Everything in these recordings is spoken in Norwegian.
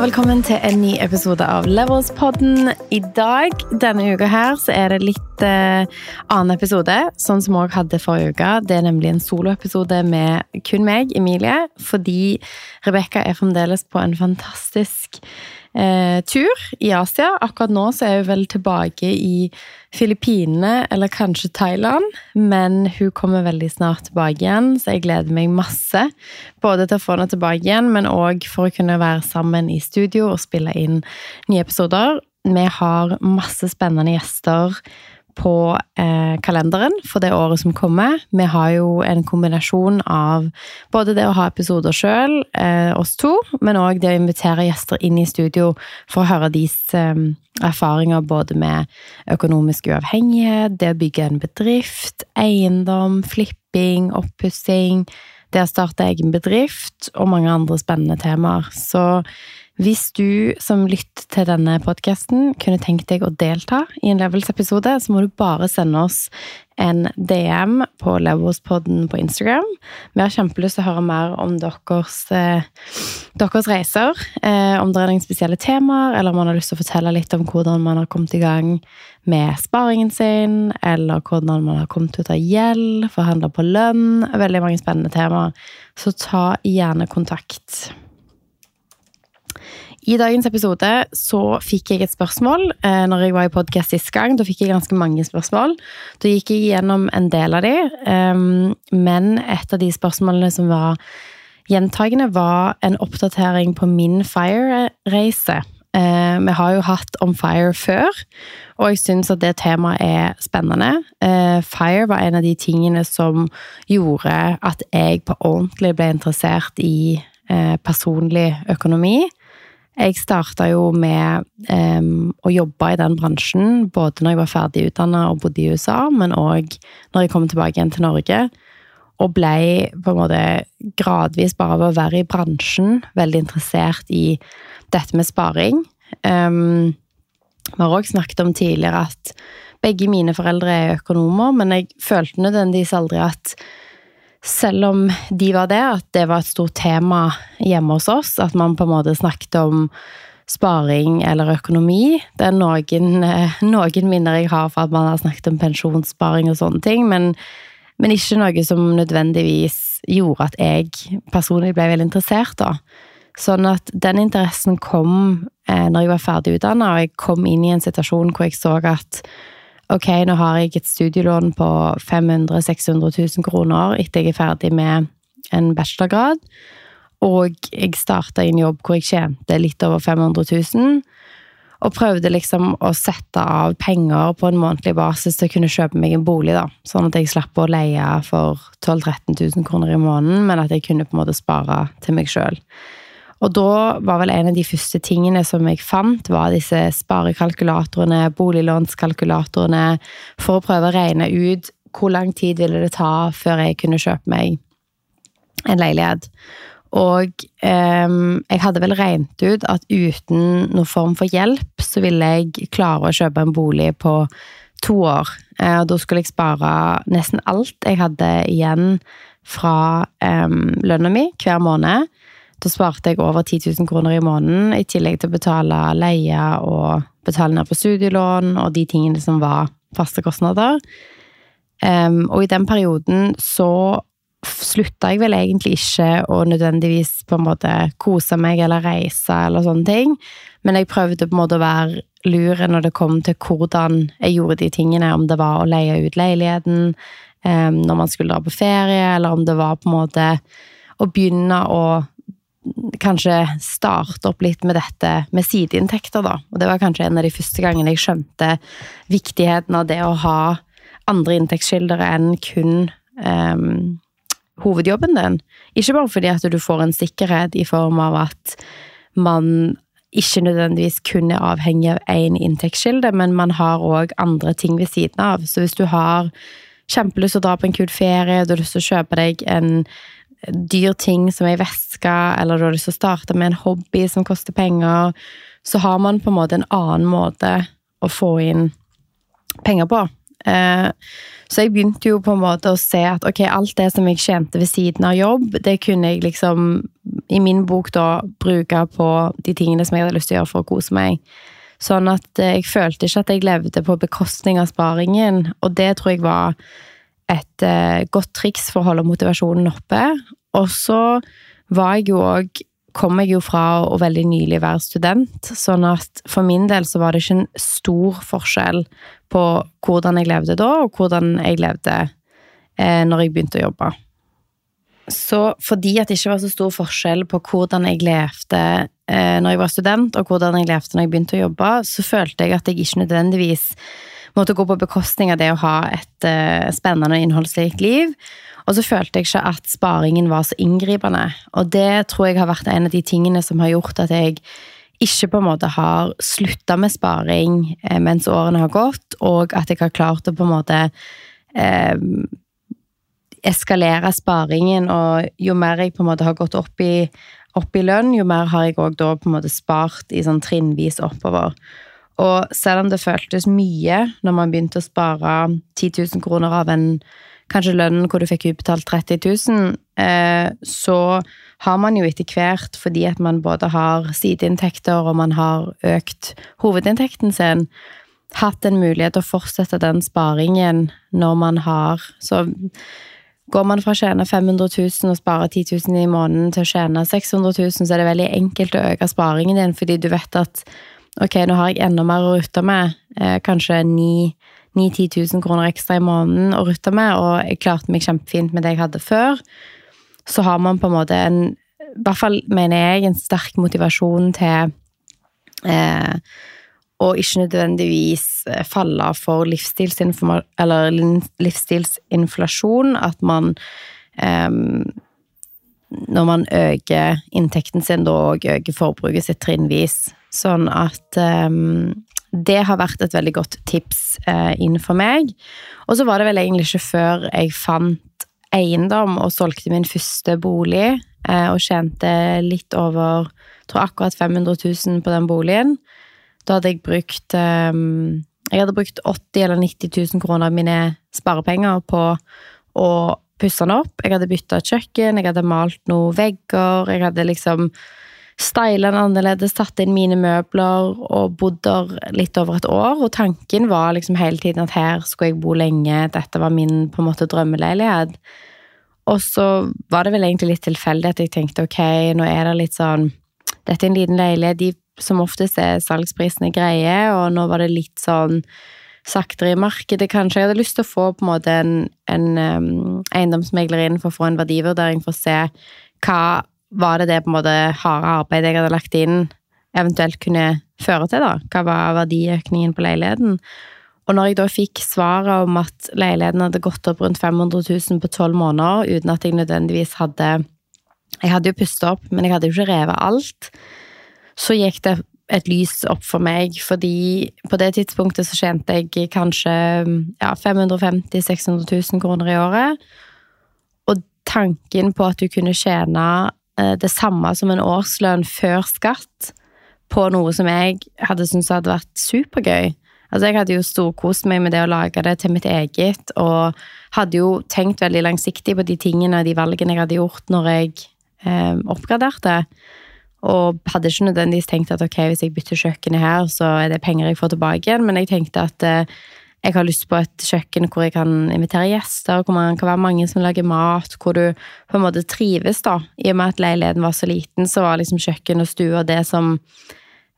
Og velkommen til en ny episode av Levels-podden. I dag, denne uka her, så er det litt eh, annen episode, sånn som vi hadde forrige uke. Det er nemlig en soloepisode med kun meg, Emilie, fordi Rebekka er fremdeles på en fantastisk eh, tur i Asia. Akkurat nå så er hun vel tilbake i Filippinene eller kanskje Thailand, men hun kommer veldig snart tilbake igjen, så jeg gleder meg masse. Både til å få henne tilbake igjen, men òg for å kunne være sammen i studio og spille inn nye episoder. Vi har masse spennende gjester på eh, kalenderen for det året som kommer. Vi har jo en kombinasjon av både det å ha episoder sjøl, eh, oss to, men òg det å invitere gjester inn i studio for å høre deres eh, erfaringer både med økonomisk uavhengighet, det å bygge en bedrift, eiendom, flipping, oppussing, det å starte egen bedrift og mange andre spennende temaer. Så hvis du som lytter til denne podkasten kunne tenkt deg å delta i en Levels-episode, så må du bare sende oss en DM på Levels-podden på Instagram. Vi har kjempelyst til å høre mer om deres, eh, deres reiser. Eh, om det er noen spesielle temaer, eller om man har lyst til å fortelle litt om hvordan man har kommet i gang med sparingen sin, eller hvordan man har kommet ut av gjeld, forhandla på lønn. Veldig mange spennende temaer. Så ta gjerne kontakt. I dagens episode så fikk jeg et spørsmål eh, når jeg var i podkast sist gang. Da fikk jeg ganske mange spørsmål. Da gikk jeg gjennom en del av de, eh, men et av de spørsmålene som var gjentagende, var en oppdatering på min FIRE-reise. Eh, vi har jo hatt om FIRE før, og jeg syns at det temaet er spennende. Eh, FIRE var en av de tingene som gjorde at jeg på ordentlig ble interessert i personlig økonomi. Jeg starta jo med um, å jobbe i den bransjen, både når jeg var ferdig utdanna og bodde i USA, men òg når jeg kom tilbake igjen til Norge. Og ble på en måte gradvis, bare av å være i bransjen, veldig interessert i dette med sparing. Um, vi har òg snakket om tidligere at begge mine foreldre er økonomer, men jeg følte nødvendigvis aldri at selv om de var det, at det var et stort tema hjemme hos oss, at man på en måte snakket om sparing eller økonomi. Det er noen, eh, noen minner jeg har for at man har snakket om pensjonssparing og sånne ting, men, men ikke noe som nødvendigvis gjorde at jeg personlig ble veldig interessert, da. Sånn at den interessen kom eh, når jeg var ferdig utdanna, og jeg kom inn i en situasjon hvor jeg så at ok, nå har jeg et studielån på 500 000-600 000 kroner etter jeg er ferdig med en bachelorgrad, og jeg starta i en jobb hvor jeg tjente litt over 500 000, og prøvde liksom å sette av penger på en månedlig basis til å kunne kjøpe meg en bolig, da. Sånn at jeg slapp å leie for 12 000-13 000 kroner i måneden, men at jeg kunne på en måte spare til meg sjøl. Og da var vel en av de første tingene som jeg fant, var disse sparekalkulatorene, boliglånskalkulatorene, for å prøve å regne ut hvor lang tid ville det ta før jeg kunne kjøpe meg en leilighet. Og eh, jeg hadde vel regnet ut at uten noen form for hjelp, så ville jeg klare å kjøpe en bolig på to år. Eh, og da skulle jeg spare nesten alt jeg hadde igjen fra eh, lønna mi hver måned. Da sparte jeg over 10 000 kroner i måneden, i tillegg til å betale leie og betale ned på studielån og de tingene som var faste kostnader. Um, og i den perioden så slutta jeg vel egentlig ikke å nødvendigvis på en måte kose meg eller reise eller sånne ting, men jeg prøvde på en måte å være lur når det kom til hvordan jeg gjorde de tingene, om det var å leie ut leiligheten um, når man skulle dra på ferie, eller om det var på en måte å begynne å kanskje starte opp litt med dette med sideinntekter, da. Og det var kanskje en av de første gangene jeg skjønte viktigheten av det å ha andre inntektskilder enn kun um, hovedjobben din. Ikke bare fordi at du får en sikkerhet i form av at man ikke nødvendigvis kun er avhengig av én inntektskilde, men man har òg andre ting ved siden av. Så hvis du har kjempelyst til å dra på en kul ferie, du har lyst til å kjøpe deg en dyr ting som ei veske, eller du har lyst til å starte med en hobby som koster penger, så har man på en måte en annen måte å få inn penger på. Eh, så jeg begynte jo på en måte å se at ok, alt det som jeg tjente ved siden av jobb, det kunne jeg liksom i min bok da bruke på de tingene som jeg hadde lyst til å gjøre for å kose meg. Sånn at jeg følte ikke at jeg levde på bekostning av sparingen, og det tror jeg var et eh, godt triks for å holde motivasjonen oppe. Og så var jeg jo òg kom jeg jo fra å veldig nylig være student, sånn at for min del så var det ikke en stor forskjell på hvordan jeg levde da, og hvordan jeg levde eh, når jeg begynte å jobbe. Så fordi at det ikke var så stor forskjell på hvordan jeg levde eh, når jeg var student, og hvordan jeg levde når jeg begynte å jobbe, så følte jeg at jeg ikke nødvendigvis måtte gå på bekostning av det å ha et uh, spennende og innholdsrikt liv. Og så følte jeg ikke at sparingen var så inngripende. Og det tror jeg har vært en av de tingene som har gjort at jeg ikke på en måte har slutta med sparing eh, mens årene har gått, og at jeg har klart å på en måte eh, eskalere sparingen, og jo mer jeg på en måte har gått opp i, opp i lønn, jo mer har jeg òg da på en måte spart i sånn trinnvis oppover. Og selv om det føltes mye når man begynte å spare 10 000 kroner av en kanskje lønnen hvor du fikk utbetalt 30 000, eh, så har man jo etter hvert, fordi at man både har sideinntekter og man har økt hovedinntekten sin, hatt en mulighet til å fortsette den sparingen når man har. Så går man fra å tjene 500 000 og spare 10 000 i måneden til å tjene 600 000, så er det veldig enkelt å øke sparingen din, fordi du vet at ok, nå har jeg enda mer å rutte med, eh, kanskje 9-10 000 kroner ekstra i måneden å rutte med, og jeg klarte meg kjempefint med det jeg hadde før, så har man på en måte en I hvert fall mener jeg en sterk motivasjon til eh, å ikke nødvendigvis eh, falle for livsstilsinflasjon. At man eh, Når man øker inntekten sin, da òg øker forbruket sitt trinnvis. Sånn at um, det har vært et veldig godt tips uh, innenfor meg. Og så var det vel egentlig ikke før jeg fant eiendom og solgte min første bolig uh, og tjente litt over tror akkurat 500 000 på den boligen. Da hadde jeg brukt um, Jeg hadde brukt 80 eller 90 000 kroner av mine sparepenger på å pusse den opp. Jeg hadde bytta kjøkken, jeg hadde malt noen vegger, jeg hadde liksom styla den annerledes, tatt inn mine møbler og bodd der litt over et år. Og tanken var liksom hele tiden at her skulle jeg bo lenge, dette var min på en måte drømmeleilighet. Og så var det vel egentlig litt tilfeldig at jeg tenkte ok, nå er det litt sånn Dette er en liten leilighet, de som oftest er salgsprisene greie, og nå var det litt sånn saktere i markedet, kanskje. Jeg hadde lyst til å få på en måte en, en um, eiendomsmegler inn for å få en verdivurdering for å se hva var det det på en måte harde arbeidet jeg hadde lagt inn, eventuelt kunne føre til, da? Hva var verdiøkningen på leiligheten? Og når jeg da fikk svaret om at leiligheten hadde gått opp rundt 500 000 på tolv måneder, uten at jeg nødvendigvis hadde Jeg hadde jo pustet opp, men jeg hadde jo ikke revet alt. Så gikk det et lys opp for meg, fordi på det tidspunktet så tjente jeg kanskje ja, 550 000-600 000 kroner i året. Og tanken på at du kunne tjene det samme som en årslønn før skatt på noe som jeg hadde syntes hadde vært supergøy. Altså, jeg hadde jo storkost meg med det å lage det til mitt eget, og hadde jo tenkt veldig langsiktig på de tingene, og de valgene jeg hadde gjort når jeg eh, oppgraderte. Og hadde ikke nødvendigvis tenkt at ok, hvis jeg bytter kjøkkenet her, så er det penger jeg får tilbake igjen, men jeg tenkte at eh, jeg har lyst på et kjøkken hvor jeg kan invitere gjester, hvor man kan være mange som lager mat, hvor du på en måte trives, da. I og med at leiligheten var så liten, så var liksom kjøkken og stua det som,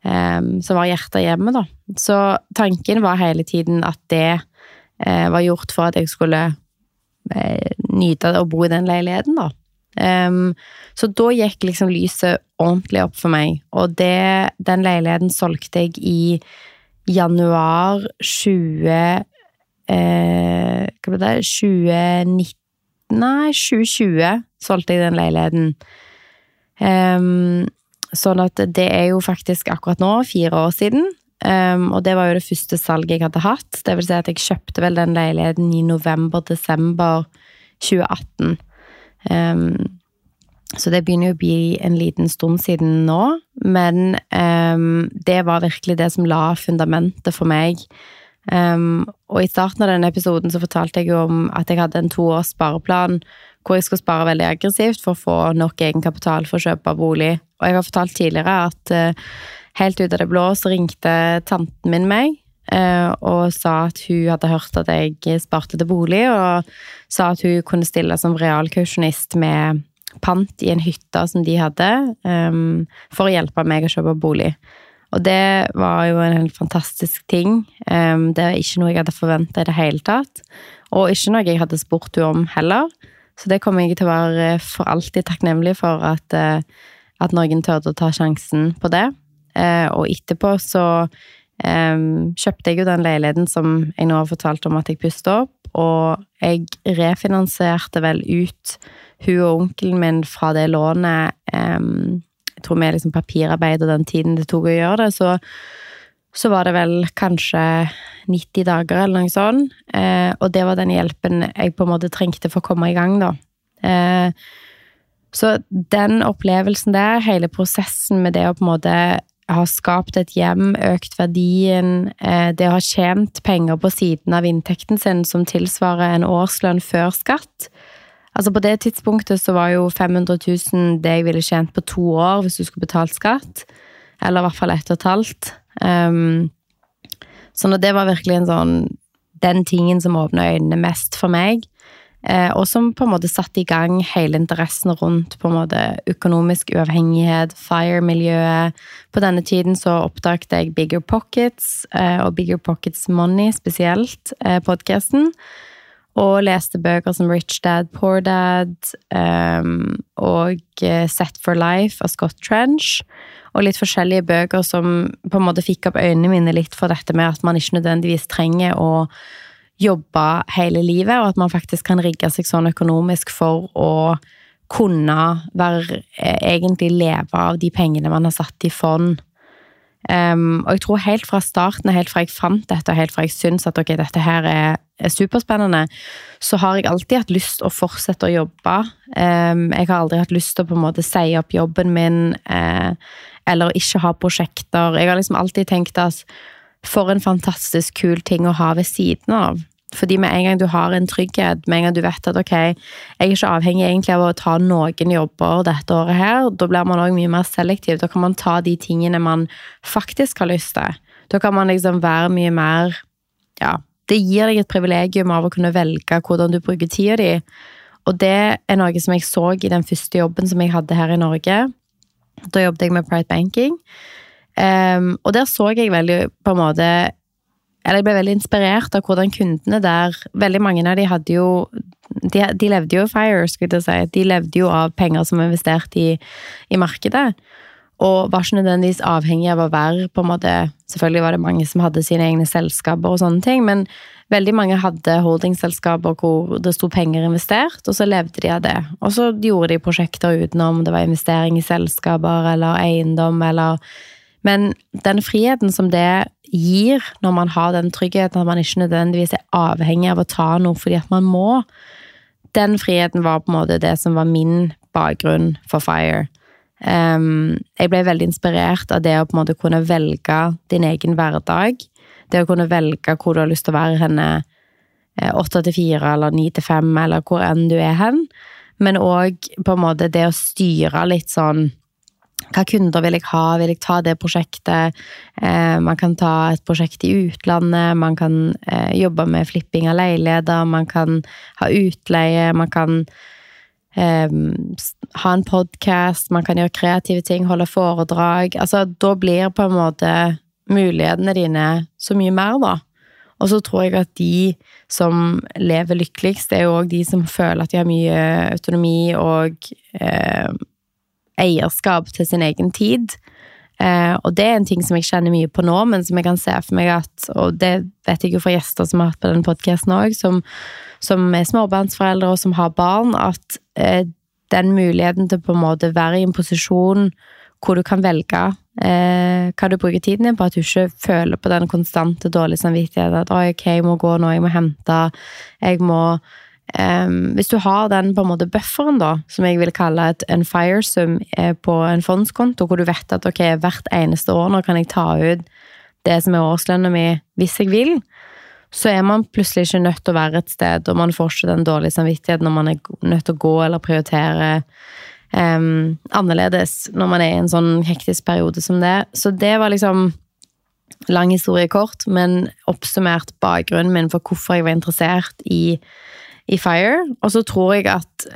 eh, som var hjertet hjemme da. Så tanken var hele tiden at det eh, var gjort for at jeg skulle eh, nyte å bo i den leiligheten, da. Um, så da gikk liksom lyset ordentlig opp for meg, og det, den leiligheten solgte jeg i januar 20 eh, Hva ble det? 2019 Nei, 2020 solgte jeg den leiligheten. Um, sånn at det er jo faktisk akkurat nå fire år siden. Um, og det var jo det første salget jeg hadde hatt. Det vil si at jeg kjøpte vel den leiligheten i november-desember 2018. Um, så det begynner jo å bli en liten stund siden nå, men um, det var virkelig det som la fundamentet for meg. Um, og i starten av denne episoden så fortalte jeg jo om at jeg hadde en toårs spareplan hvor jeg skulle spare veldig aggressivt for å få nok egenkapital for å kjøpe bolig. Og jeg har fortalt tidligere at uh, helt ut av det blå så ringte tanten min meg uh, og sa at hun hadde hørt at jeg sparte til bolig, og sa at hun kunne stille som realkausjonist med pant i en hytte som de hadde, um, for å hjelpe meg å kjøpe bolig. Og det var jo en helt fantastisk ting. Um, det er ikke noe jeg hadde forventa i det hele tatt. Og ikke noe jeg hadde spurt henne om heller. Så det kommer jeg til å være for alltid takknemlig for at, uh, at noen turte å ta sjansen på det. Uh, og etterpå så um, kjøpte jeg jo den leiligheten som jeg nå har fortalt om at jeg puster opp, og jeg refinansierte vel ut hun og onkelen min fra det lånet um, jeg tror med liksom papirarbeid og den tiden det tok å gjøre det, så, så var det vel kanskje 90 dager eller noe sånt. Uh, og det var den hjelpen jeg på en måte trengte for å komme i gang, da. Uh, så den opplevelsen der, hele prosessen med det å på en måte ha skapt et hjem, økt verdien, eh, det å ha tjent penger på siden av inntekten sin som tilsvarer en årslønn før skatt, Altså På det tidspunktet så var jo 500 000 det jeg ville tjent på to år hvis du skulle betalt skatt. Eller i hvert fall ett og et halvt. Um, så det var virkelig en sånn Den tingen som åpna øynene mest for meg. Eh, og som på en måte satte i gang hele interessen rundt på en måte økonomisk uavhengighet, FIRE-miljøet. På denne tiden så oppdaget jeg Bigger Pockets, eh, og Bigger Pockets Money spesielt, eh, podkasten. Og leste bøker som Rich Dad, Poor Dad um, og eh, Set for Life av Scott Trench. Og litt forskjellige bøker som på en måte fikk opp øynene mine litt for dette med at man ikke nødvendigvis trenger å jobbe hele livet, og at man faktisk kan rigge seg sånn økonomisk for å kunne være, eh, egentlig leve av de pengene man har satt i fond. Um, og jeg tror helt fra starten, helt fra jeg fant dette, og helt fra jeg syns at okay, dette her er er superspennende, så har jeg alltid hatt lyst å fortsette å jobbe. Jeg har aldri hatt lyst til å på en måte si opp jobben min, uh, eller ikke ha prosjekter. Jeg har liksom alltid tenkt at for en fantastisk kul ting å ha ved siden av. Fordi med en gang du har en trygghet, med en gang du vet at ok, jeg er ikke avhengig egentlig av å ta noen jobber dette året her, da blir man òg mye mer selektiv. Da kan man ta de tingene man faktisk har lyst til. Da kan man liksom være mye mer ja, det gir deg et privilegium av å kunne velge hvordan du bruker tida di. Og det er noe som jeg så i den første jobben som jeg hadde her i Norge. Da jobbet jeg med Pride Banking. Um, og der så jeg veldig på en måte Eller jeg ble veldig inspirert av hvordan kundene der Veldig mange av de hadde jo De, de levde jo fire, skulle jeg si. De levde jo av penger som var investert i, i markedet. Og var ikke nødvendigvis avhengig av å være på en måte Selvfølgelig var det mange som hadde sine egne selskaper og sånne ting, men veldig mange hadde holdingselskaper hvor det sto penger investert, og så levde de av det. Og så gjorde de prosjekter utenom, det var investering i selskaper eller eiendom eller Men den friheten som det gir når man har den tryggheten at man ikke nødvendigvis er avhengig av å ta noe fordi at man må, den friheten var på en måte det som var min bakgrunn for FIRE. Um, jeg ble veldig inspirert av det å på en måte kunne velge din egen hverdag. Det å kunne velge hvor du har lyst til å være henne. Eh, åtte til fire eller ni til fem, eller hvor enn du er hen. Men òg på en måte det å styre litt sånn hva kunder vil jeg ha? Vil jeg ta det prosjektet? Eh, man kan ta et prosjekt i utlandet, man kan eh, jobbe med flipping av leiligheter, man kan ha utleie, man kan eh, ha en podkast, man kan gjøre kreative ting, holde foredrag. Altså, da blir på en måte mulighetene dine så mye mer, da. Og så tror jeg at de som lever lykkeligst, det er jo òg de som føler at de har mye autonomi og eh, eierskap til sin egen tid. Eh, og det er en ting som jeg kjenner mye på nå, men som jeg kan se for meg at Og det vet jeg jo fra gjester som har hatt på denne podkasten òg, som, som, er småbarnsforeldre og som har barn, at eh, den muligheten til på en måte være i en posisjon hvor du kan velge eh, hva du bruker tiden din på, at du ikke føler på den konstante dårlige samvittigheten. At 'ok, jeg må gå nå, jeg må hente', jeg må Um, hvis du har den på en måte bufferen, da, som jeg vil kalle et, en firesum eh, på en fondskonto, hvor du vet at ok, hvert eneste år nå kan jeg ta ut det som er årslønna mi, hvis jeg vil, så er man plutselig ikke nødt til å være et sted, og man får ikke den dårlige samvittigheten når man er nødt til å gå eller prioritere um, annerledes når man er i en sånn hektisk periode som det. Så det var liksom lang historie kort, men oppsummert bakgrunnen min for hvorfor jeg var interessert i, i FIRE. Og så tror jeg at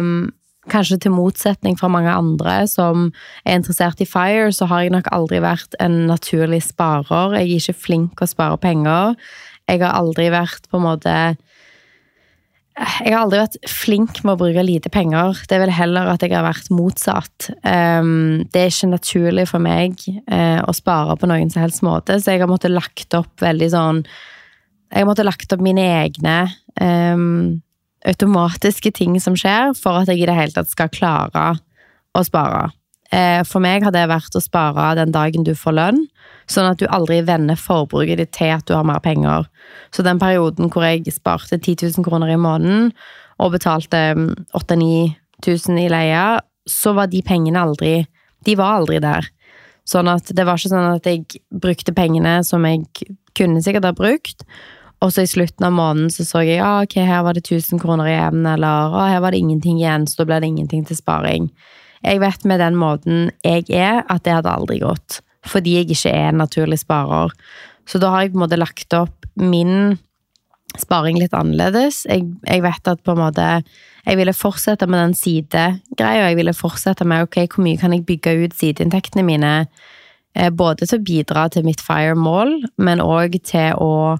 um, kanskje til motsetning fra mange andre som er interessert i FIRE, så har jeg nok aldri vært en naturlig sparer. Jeg er ikke flink å spare penger. Jeg har aldri vært på en måte jeg har aldri vært flink med å bruke lite penger. Det er vel heller at jeg har vært motsatt. Um, det er ikke naturlig for meg uh, å spare på noen som helst måte, så jeg har måttet lagt opp veldig sånn Jeg måtte lagt opp mine egne um, automatiske ting som skjer, for at jeg i det hele tatt skal klare å spare. Uh, for meg har det vært å spare den dagen du får lønn. Sånn at du aldri vender forbruket ditt til at du har mer penger. Så den perioden hvor jeg sparte 10 000 kroner i måneden og betalte 8000-9000 mm, i leie, så var de pengene aldri De var aldri der. Sånn at det var ikke sånn at jeg brukte pengene som jeg kunne sikkert ha brukt. Og så i slutten av måneden så så jeg ja, ok, her var det 1000 kroner igjen, eller å, her var det ingenting igjen, så da ble det ingenting til sparing. Jeg vet med den måten jeg er, at det hadde aldri gått fordi jeg ikke er en naturlig sparer. Så da har jeg på en måte lagt opp min sparing litt annerledes. Jeg, jeg vet at på en måte jeg ville fortsette med den sidegreia. Jeg ville fortsette med ok, hvor mye kan jeg bygge ut sideinntektene mine. Eh, både til å bidra til mitt FIRE-mål, men òg til å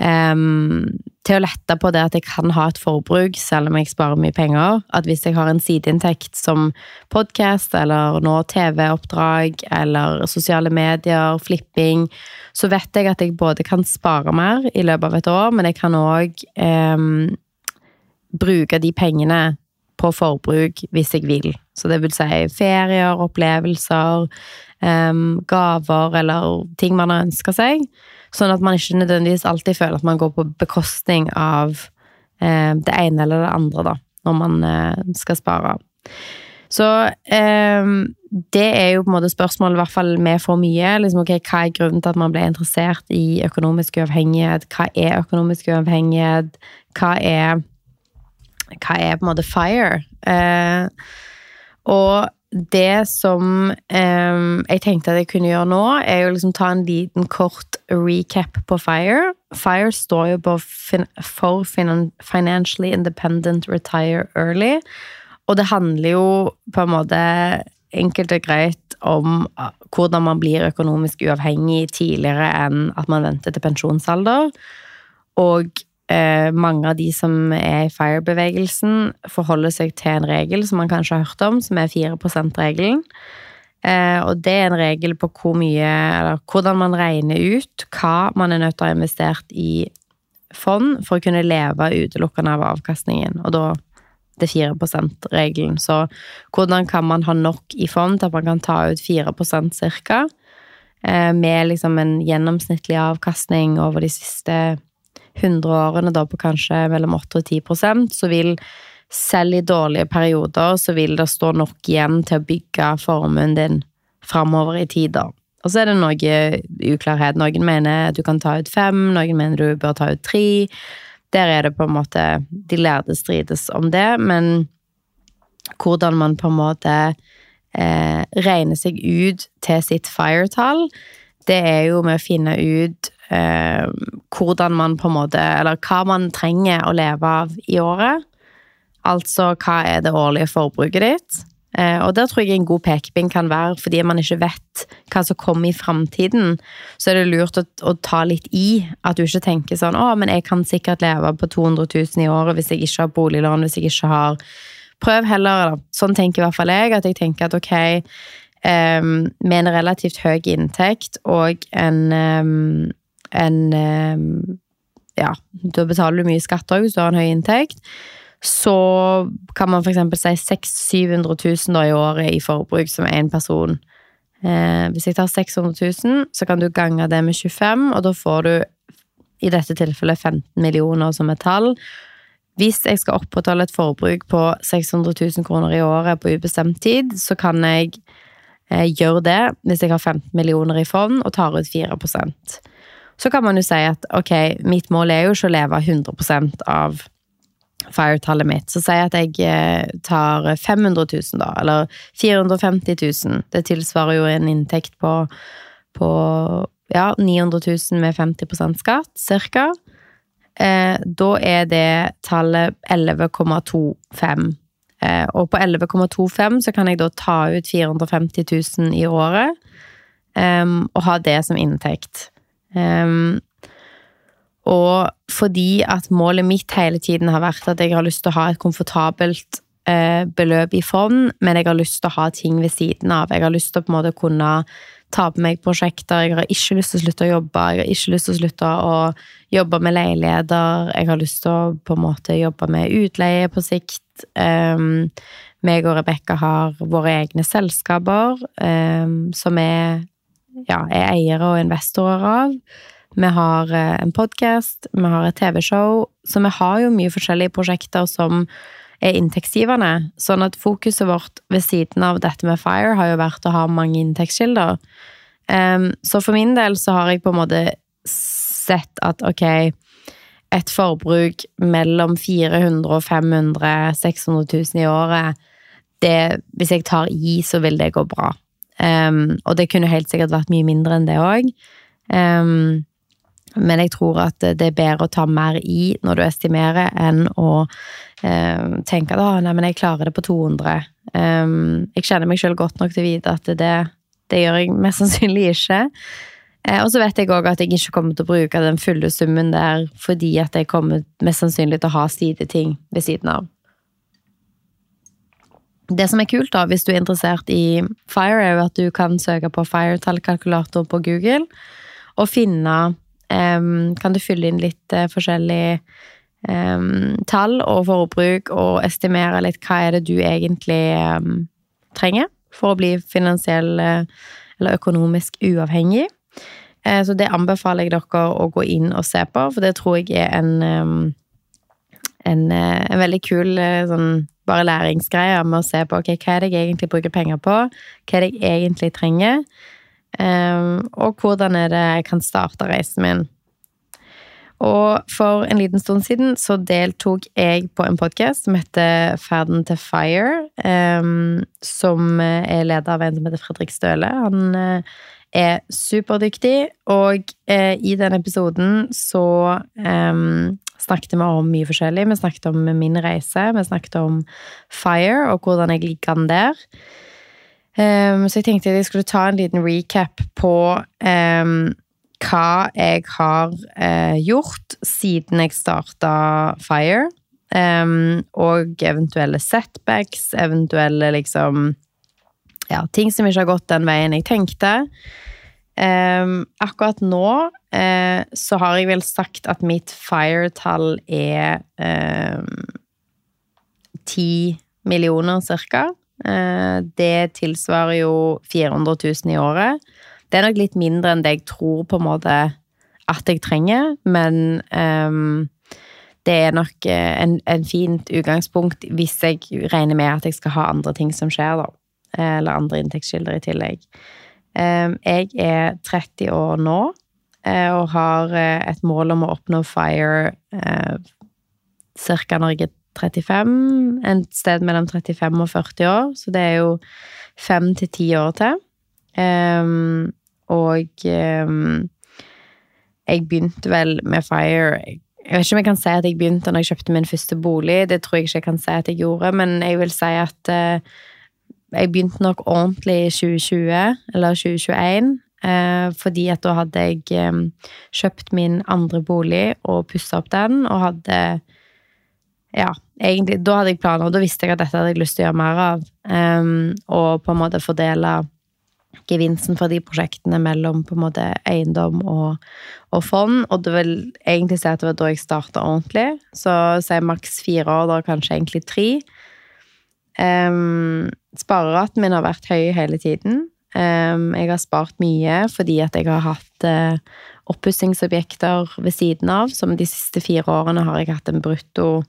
um, til å lette på det at jeg kan ha et forbruk selv om jeg sparer mye penger. At hvis jeg har en sideinntekt som podkast eller nå TV-oppdrag eller sosiale medier, flipping, så vet jeg at jeg både kan spare mer i løpet av et år, men jeg kan òg um, bruke de pengene på forbruk hvis jeg vil. Så det vil si ferier, opplevelser, um, gaver eller ting man har ønska seg. Sånn at man ikke nødvendigvis alltid føler at man går på bekostning av eh, det ene eller det andre, da, når man eh, skal spare. Så eh, det er jo på en måte spørsmålet, i hvert fall med for mye. Liksom, okay, hva er grunnen til at man ble interessert i økonomisk uavhengighet? Hva er økonomisk uavhengighet? Hva er Hva er på en måte FIRE? Eh, og det som eh, jeg tenkte at jeg kunne gjøre nå, er jo liksom ta en liten kort recap på FIRE. FIRE står jo på fin for Financially Independent Retire Early. Og det handler jo på en måte enkelt og greit om ah, hvordan man blir økonomisk uavhengig tidligere enn at man venter til pensjonsalder. Og eh, mange av de som er i FIRE-bevegelsen, forholder seg til en regel som man kanskje har hørt om, som er 4 %-regelen. Eh, og det er en regel på hvor mye, eller hvordan man regner ut hva man er nødt til å ha investert i fond for å kunne leve utelukkende av avkastningen. Og da det 4 %-regelen. Så hvordan kan man ha nok i fond til at man kan ta ut 4% ca. Eh, med liksom en gjennomsnittlig avkastning over de siste 100 årene da på kanskje mellom 8 og 10% så vil selv i dårlige perioder så vil det stå nok igjen til å bygge formuen din framover i tid, da. Og så er det noe uklarhet. Noen mener du kan ta ut fem, noen mener du bør ta ut tre. Der er det på en måte De lærde strides om det, men hvordan man på en måte eh, regner seg ut til sitt fire-tall, det er jo med å finne ut eh, hvordan man på en måte Eller hva man trenger å leve av i året. Altså hva er det årlige forbruket ditt? Eh, og der tror jeg en god pekepinn kan være, fordi man ikke vet hva som kommer i framtiden, så er det lurt å, å, ta litt i. At du ikke tenker sånn 'Å, men jeg kan sikkert leve på 200 000 i året hvis jeg ikke har boliglån, hvis jeg ikke har Prøv heller, eller sånn tenker i hvert fall jeg, at jeg tenker at ok, um, med en relativt høy inntekt og en um, en ehm, Ja, da betaler du mye skatt òg hvis du har en høy inntekt. Så kan man f.eks. si 600 000-700 000 i året i forbruk som én person. Eh, hvis jeg tar 600 000, så kan du gange det med 25, og da får du i dette tilfellet 15 millioner som et tall. Hvis jeg skal opprettholde et forbruk på 600 000 kroner i året på ubestemt tid, så kan jeg eh, gjøre det hvis jeg har 15 millioner i fond og tar ut 4 Så kan man jo si at ok, mitt mål er jo ikke å leve 100% av FIRE-tallet mitt. Så sier jeg at jeg eh, tar 500 000, da, eller 450 000. Det tilsvarer jo en inntekt på, på ja, 900 000 med 50% skatt, cirka. Eh, da er det tallet 11,25. Eh, og på 11,25 så kan jeg da ta ut 450 000 i året um, og ha det som inntekt. Um, og fordi at målet mitt hele tiden har vært at jeg har lyst til å ha et komfortabelt uh, beløp i fond, men jeg har lyst til å ha ting ved siden av. Jeg har lyst til å på en måte kunne ta på meg prosjekter. Jeg har ikke lyst til å slutte å jobbe. Jeg har ikke lyst til å slutte å jobbe med leiligheter. Jeg har lyst til å på en måte jobbe med utleie på sikt. Um, meg og Rebekka har våre egne selskaper um, som er ja, er eiere og investorer av. Vi har eh, en podkast, vi har et TV-show, så vi har jo mye forskjellige prosjekter som er inntektsgivende. Sånn at fokuset vårt ved siden av dette med FIRE har jo vært å ha mange inntektskilder. Um, så for min del så har jeg på en måte sett at ok, et forbruk mellom 400 og 500 600 000 i året, det, hvis jeg tar i, så vil det gå bra. Um, og det kunne helt sikkert vært mye mindre enn det òg. Um, men jeg tror at det er bedre å ta mer i når du estimerer, enn å um, tenke at nei, men jeg klarer det på 200'. jeg kjenner meg sjøl godt nok til å vite at det, det gjør jeg mest sannsynlig ikke. Uh, og så vet jeg òg at jeg ikke kommer til å bruke den fulle summen der fordi at jeg kommer mest sannsynlig til å ha sideting ved siden av. Det som er kult, da, hvis du er interessert i FIRE, er jo at du kan søke på FIRE-tallkalkulator på Google og finne um, Kan du fylle inn litt uh, forskjellige um, tall og forbruk og estimere litt hva er det du egentlig um, trenger for å bli finansiell uh, eller økonomisk uavhengig. Uh, så det anbefaler jeg dere å gå inn og se på, for det tror jeg er en, en, en veldig kul sånn bare læringsgreier med å se på ok, hva er det jeg egentlig bruker penger på, hva er det jeg egentlig trenger, um, og hvordan er det jeg kan starte reisen min. Og for en liten stund siden så deltok jeg på en podkast som heter Ferden til Fire, um, som er leder av en som heter Fredrik Støle. Han uh, er superdyktig, og uh, i den episoden så um, snakket vi om mye forskjellig. Vi snakket om min reise, vi snakket om Fire og hvordan jeg ligger an der. Um, så jeg tenkte jeg skulle ta en liten recap på um, hva jeg har uh, gjort siden jeg starta Fire. Um, og eventuelle setbacks, eventuelle liksom Ja, ting som ikke har gått den veien jeg tenkte. Um, akkurat nå uh, så har jeg vel sagt at mitt fire-tall er ti um, millioner, cirka. Uh, det tilsvarer jo 400 000 i året. Det er nok litt mindre enn det jeg tror på en måte at jeg trenger, men um, det er nok eh, en, en, fint utgangspunkt hvis jeg regner med at jeg skal ha andre ting som skjer, da. Eller andre inntektskilder i tillegg. Jeg er 30 år nå eh, og har eh, et mål om å oppnå FIRE eh, ca. når jeg er 35. En sted mellom 35 og 40 år, så det er jo fem til ti år til. Og jeg begynte vel med FIRE Jeg vet ikke om jeg kan si at jeg begynte når jeg kjøpte min første bolig, det tror jeg ikke jeg kan si at jeg gjorde, men jeg vil si at jeg begynte nok ordentlig i 2020, eller 2021. Eh, fordi at da hadde jeg eh, kjøpt min andre bolig og pussa opp den, og hadde Ja, egentlig Da hadde jeg planer, og da visste jeg at dette hadde jeg lyst til å gjøre mer av. Eh, og på en måte fordele gevinsten fra de prosjektene mellom på en måte eiendom og, og fond. Og det vil egentlig si at det var da jeg starta ordentlig. Så sier maks fire år, da kanskje egentlig tre. Um, Spareraten min har vært høy hele tiden. Um, jeg har spart mye fordi at jeg har hatt uh, oppussingsobjekter ved siden av. Som de siste fire årene har jeg hatt en brutto,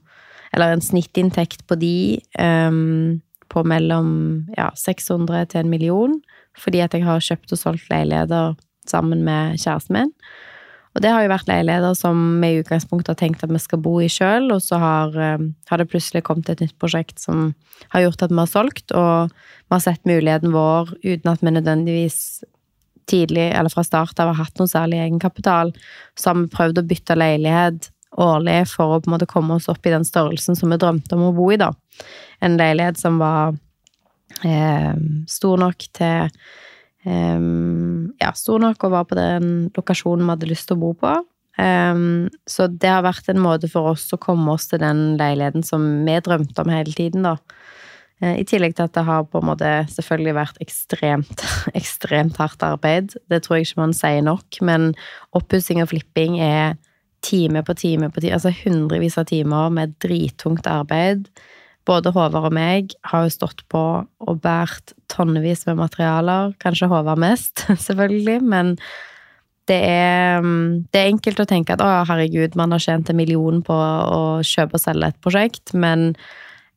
eller en snittinntekt på de um, på mellom ja, 600 til en million. Fordi at jeg har kjøpt og solgt leiligheter sammen med kjæresten min. Og det har jo vært leiligheter som vi i utgangspunktet har tenkt at vi skal bo i sjøl, og så har, eh, har, det plutselig kommet et nytt prosjekt som har gjort at vi har solgt, og vi har sett muligheten vår uten at vi nødvendigvis tidlig, eller fra start av, har hatt noe særlig egenkapital. Så har vi prøvd å bytte leilighet årlig for å på en måte komme oss opp i den størrelsen som vi drømte om å bo i, da. En leilighet som var eh, stor nok til um, ja, stor nok og var på den lokasjonen vi hadde lyst til å bo på. Um, så det har vært en måte for oss å komme oss til den leiligheten som vi drømte om hele tiden, da. Uh, I tillegg til at det har på en måte selvfølgelig vært ekstremt, ekstremt hardt arbeid. Det tror jeg ikke man sier nok, men oppussing og flipping er time på time på time, altså hundrevis av timer med drittungt arbeid både Håvard og meg har jo stått på og båret tonnevis med materialer. Kanskje Håvard mest, selvfølgelig, men det er, det er, enkelt å tenke at å, herregud, man har tjent en million på å kjøpe og selge et prosjekt, men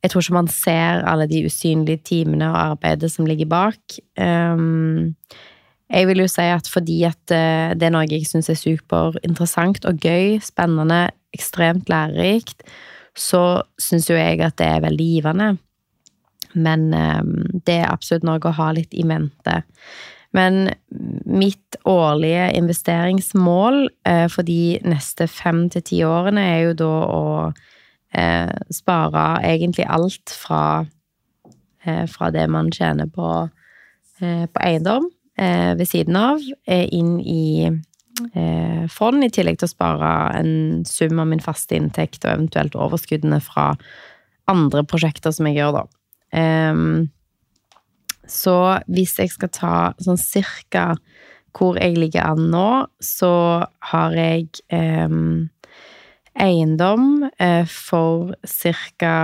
jeg tror ikke man ser alle de usynlige timene og arbeidet som ligger bak. Um, jeg vil jo si at fordi at eh, det er noe jeg syns er superinteressant og gøy, spennende, ekstremt lærerikt, så syns jo jeg at det er veldig givende. Men ehm, det er absolutt noe å ha litt i mente. Men mitt årlige investeringsmål eh, for de neste fem til ti årene er jo da å eh, spare egentlig alt fra, eh, fra det man tjener på, på eiendom ved siden av, inn i fond, i tillegg til å spare en sum av min faste inntekt og eventuelt overskuddene fra andre prosjekter som jeg gjør, da. Um, så hvis jeg skal ta sånn cirka hvor jeg ligger an nå, så har jeg um, eiendom uh, for cirka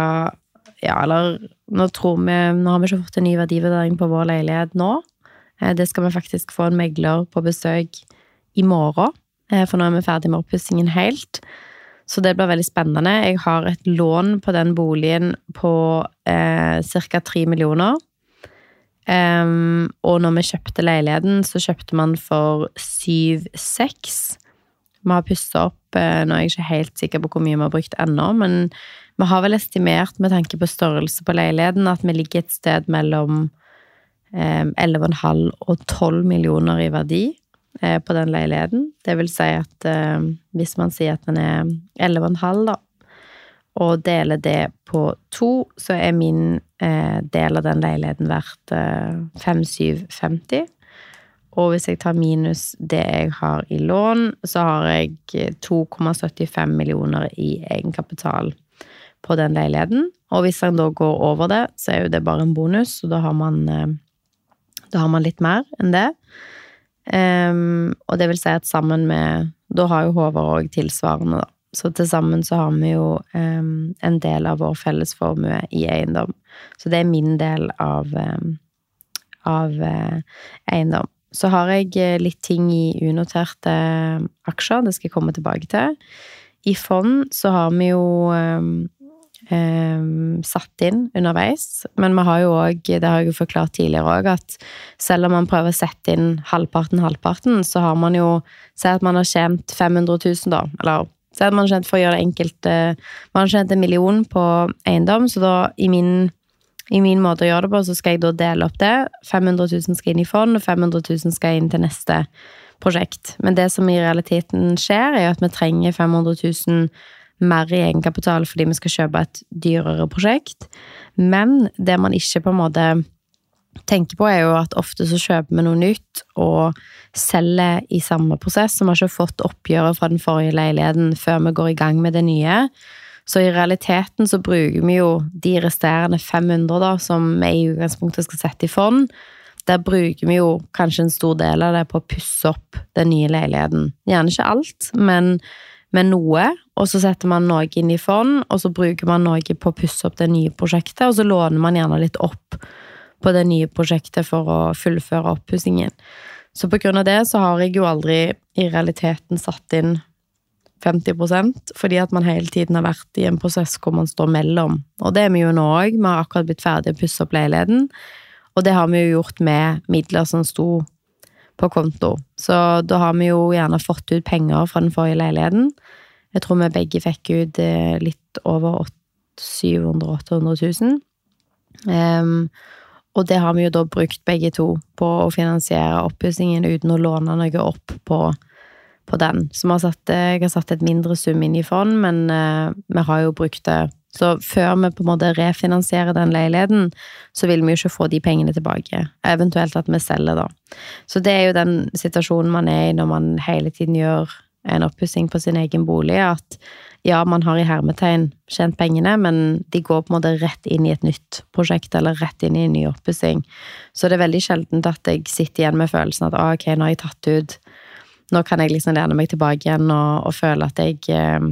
Ja, eller nå tror vi Nå har vi ikke fått en ny verdivurdering på vår leilighet nå. Uh, det skal vi faktisk få en megler på besøk i morgen, eh, for nå er vi ferdig med oppussingen helt. Så det blir veldig spennende. Jeg har et lån på den boligen på eh, ca. 3 millioner. Um, og når vi kjøpte leiligheten, så kjøpte man for syv-seks. Vi har pussa opp eh, Nå er jeg ikke helt sikker på hvor mye vi har brukt ennå, men vi har vel estimert med tanke på størrelse på leiligheten at vi ligger et sted mellom eh, 11,5 og 12 millioner i verdi. Eh, på den leiligheten. Det vil si at eh, hvis man sier at den er 11,5, da, og deler det på to, så er min eh, del av den leiligheten verdt eh, 5750. Og hvis jeg tar minus det jeg har i lån, så har jeg 2,75 millioner i egenkapital på den leiligheten. Og hvis han da går over det, så er jo det bare en bonus, og da har man, eh, da har man litt mer enn det. Um, og det vil si at sammen med Da har jo Håvard òg tilsvarende, da. Så til sammen så har vi jo um, en del av vår fellesformue i eiendom. Så det er min del av, um, av uh, eiendom. Så har jeg eh, litt ting i unoterte aksjer, det skal jeg komme tilbake til. I fond så har vi jo satt inn underveis. Men vi har jo òg, det har jeg jo forklart tidligere òg, at selv om man prøver å sette inn halvparten, halvparten, så har man jo Si at man har tjent 500 000, da. Eller si at man har tjent, for å gjøre det enkelt eh, Man har tjent en million på eiendom, så da i min i min måte å gjøre det på, så skal jeg da dele opp det. 500 000 skal inn i fond, og 500 000 skal inn til neste prosjekt. Men det som i realiteten skjer, er at vi trenger 500 000 mer i egenkapital fordi vi skal kjøpe et dyrere prosjekt. Men det man ikke på en måte tenker på, er jo at ofte så kjøper vi noe nytt og selger i samme prosess. Så vi har ikke fått oppgjøret fra den forrige leiligheten før vi går i gang med det nye. Så i realiteten så bruker vi jo de resterende 500 da, som vi i utgangspunktet skal sette i fond. Der bruker vi jo kanskje en stor del av det på å pusse opp den nye leiligheten. Gjerne ikke alt, men med noe, og så setter man noe inn i fond, og så bruker man noe på å pusse opp det nye prosjektet, og så låner man gjerne litt opp på det nye prosjektet for å fullføre oppussingen. Så på grunn av det så har jeg jo aldri i realiteten satt inn 50% fordi at man hele tiden har vært i en prosess hvor man står mellom. Og det er vi jo nå òg. Vi har akkurat blitt ferdig å pusse opp leiligheten, og det har vi jo gjort med midler som sto på konto. Så da har vi jo gjerne fått ut penger fra den forrige leiligheten. Jeg tror vi begge fikk ut eh, litt over 700 000-800 000. Um, og det har vi jo da brukt begge to på å finansiere oppussingen uten å låne noe opp på, på den. Så har satt, jeg har satt et mindre sum inn i fond, men uh, vi har jo brukt det så før vi på en måte refinansierer den leiligheten, så vil vi jo ikke få de pengene tilbake. Eventuelt at vi selger, da. Så det er jo den situasjonen man er i når man hele tiden gjør en oppussing på sin egen bolig, at ja, man har i hermetegn tjent pengene, men de går på en måte rett inn i et nytt prosjekt, eller rett inn i en ny oppussing. Så det er veldig sjeldent at jeg sitter igjen med følelsen at ah, ok, nå har jeg tatt ut Nå kan jeg liksom lene meg tilbake igjen og, og føle at jeg eh,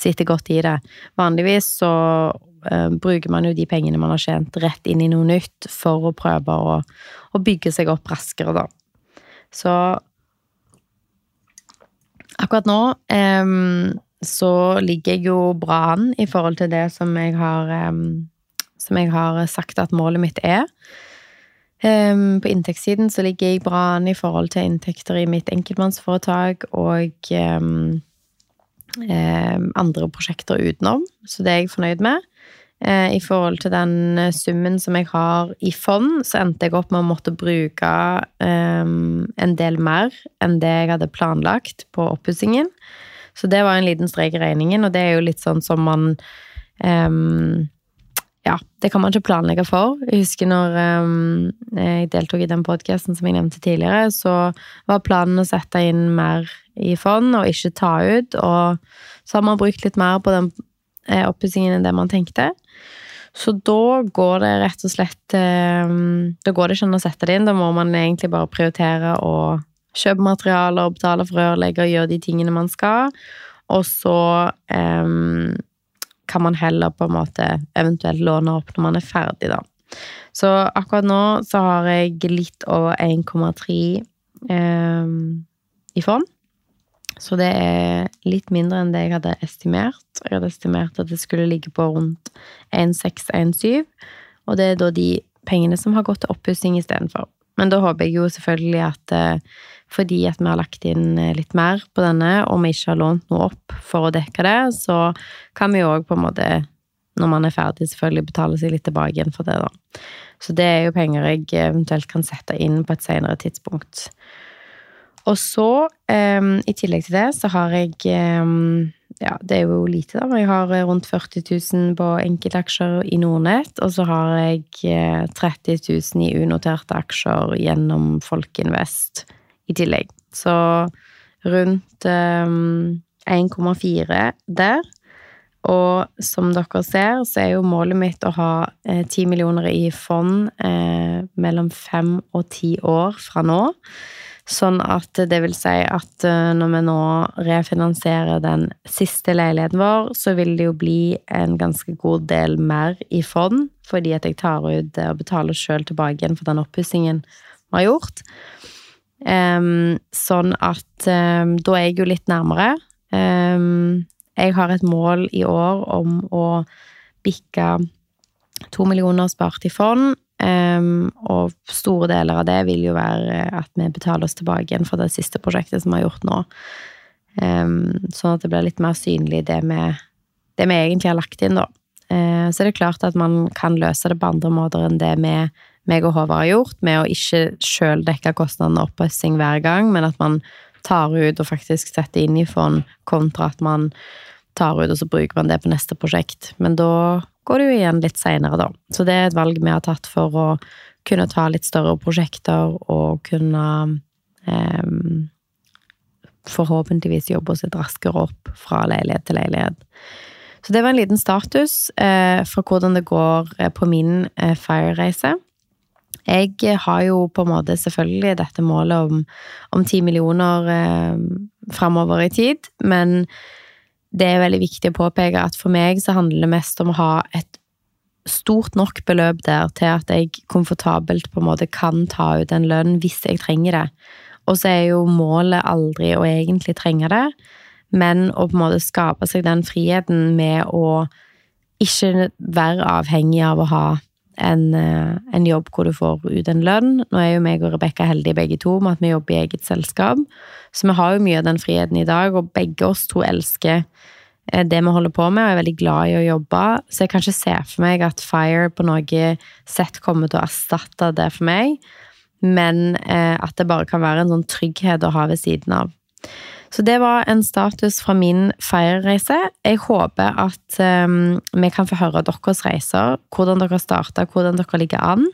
sitter godt i det. Vanligvis så uh, bruker man jo de pengene man har tjent, rett inn i noe nytt for å prøve å, å bygge seg opp raskere, da. Så akkurat nå um, så ligger jeg jo bra an i forhold til det som jeg har um, Som jeg har sagt at målet mitt er. Um, på inntektssiden så ligger jeg bra an i forhold til inntekter i mitt enkeltmannsforetak og um, andre prosjekter utenom, så det er jeg fornøyd med. Uh, I forhold til den summen som jeg har i fond, så endte jeg opp med å måtte bruke en del mer enn det jeg hadde planlagt på oppussingen. Så det var en liten strek i regningen, og det er jo litt sånn som man um, ja, det kan man ikke planlegge for. Jeg husker når um, jeg deltok i den podkasten som jeg nevnte tidligere, så var planen å sette inn mer i fond og ikke ta ut. Og så har man brukt litt mer på den eh, oppussingen enn det man tenkte. Så da går det rett og slett um, Da går det ikke an å sette det inn. Da må man egentlig bare prioritere å kjøpe materialer, betale for rørlegger, gjøre de tingene man skal. Og så um, kan man heller på en måte eventuelt låne opp når man er ferdig, da. Så akkurat nå så har jeg litt over 1,3 eh, i fond. Så det er litt mindre enn det jeg hadde estimert. Jeg hadde estimert at det skulle ligge på rundt 1,6-1,7, og det er da de pengene som har gått til oppussing istedenfor. Men da håper jeg jo selvfølgelig at uh, fordi at vi har lagt inn eh, litt mer på denne, og vi ikke har lånt noe opp for å dekke det, så kan vi jo òg på en måte, når man er ferdig, selvfølgelig betale seg litt tilbake igjen for det, da. Så det er jo penger jeg eventuelt kan sette inn på et senere tidspunkt. Og så, um, i tillegg til det, så har jeg um, Ja, det er jo lite, da, men jeg har rundt 40 000 på enkeltaksjer i Nordnett, og så har jeg 30 000 i unoterte aksjer gjennom Folkinvest i tillegg. Så rundt um, ehm, 1,4 der. Og som dere ser, så er jo målet mitt å ha eh, 10 millioner i fond eh, mellom fem og ti år fra nå. Sånn at det vil si at uh, når vi nå refinansierer den siste leiligheten vår, så vil det jo bli en ganske god del mer i fond, fordi at jeg tar ut og betaler sjøl tilbake igjen for den oppussingen vi har gjort. Um, sånn at um, da er jeg jo litt nærmere. Um, jeg har et mål i år om å bikke to millioner spart i fond. og store deler av det vil jo være at vi betaler oss tilbake igjen for det siste prosjektet som vi har gjort nå. sånn at det blir litt mer synlig det vi, det vi egentlig har lagt inn, da. Uh, så er det klart at man kan løse det på andre måter enn det vi meg og Håvard har gjort, med å ikke sjøl dekke kostnadene oppussing hver gang, men at man tar ut og faktisk setter inn i fond, kontra at man tar ut og så bruker man det på neste prosjekt. Men da går det jo igjen litt seinere, da. Så det er et valg vi har tatt for å kunne ta litt større prosjekter og kunne eh, forhåpentligvis jobbe oss litt raskere opp fra leilighet til leilighet. Så det var en liten status eh, for hvordan det går eh, på min eh, FIRE-reise. Jeg har jo på en måte selvfølgelig dette målet om, om 10 millioner eh, framover i tid, men det er veldig viktig å påpeke at for meg så handler det mest om å ha et stort nok beløp der til at jeg komfortabelt på en måte kan ta ut en lønn hvis jeg trenger det. Og så er jo målet aldri å egentlig trenge det, men å på en måte skape seg den friheten med å ikke være avhengig av å ha en, eh, en, jobb hvor du får ut en lønn. Nå er jo meg og Rebekka heldige begge to med at vi jobber i eget selskap. Så vi har jo mye av den friheten i dag, og begge oss to elsker eh, det vi holder på med, og er veldig glad i å jobbe. Så jeg kan ikke se for meg at Fire på noe sett kommer til å erstatte det for meg, men eh, at det bare kan være en sånn trygghet å ha ved siden av. Så det var en status fra min feierreise. Jeg håper at um, vi kan få høre deres reiser, hvordan dere starta, hvordan dere ligger an.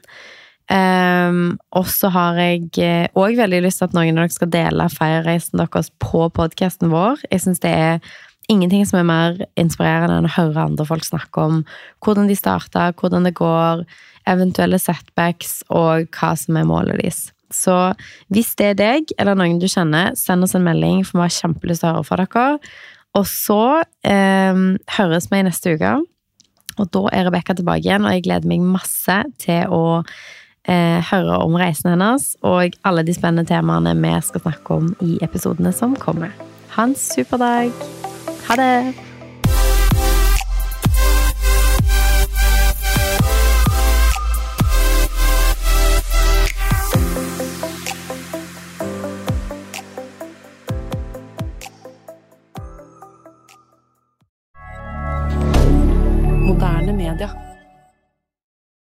Um, og så har jeg òg eh, veldig lyst til at noen av dere skal dele feierreisen deres på podkasten vår. Jeg synes det er ingenting som er mer inspirerende enn å høre andre folk snakke om hvordan de starta, hvordan det går, eventuelle setbacks og hva som er målet deres. Så hvis det er deg eller noen du kjenner, send oss en melding, for vi har kjempelyst til å høre fra dere. Og så eh, høres vi i neste uke. Og da er Rebekka tilbake igjen, og jeg gleder meg masse til å eh, høre om reisen hennes og alle de spennende temaene vi skal snakke om i episodene som kommer. Ha en super dag. Ha det!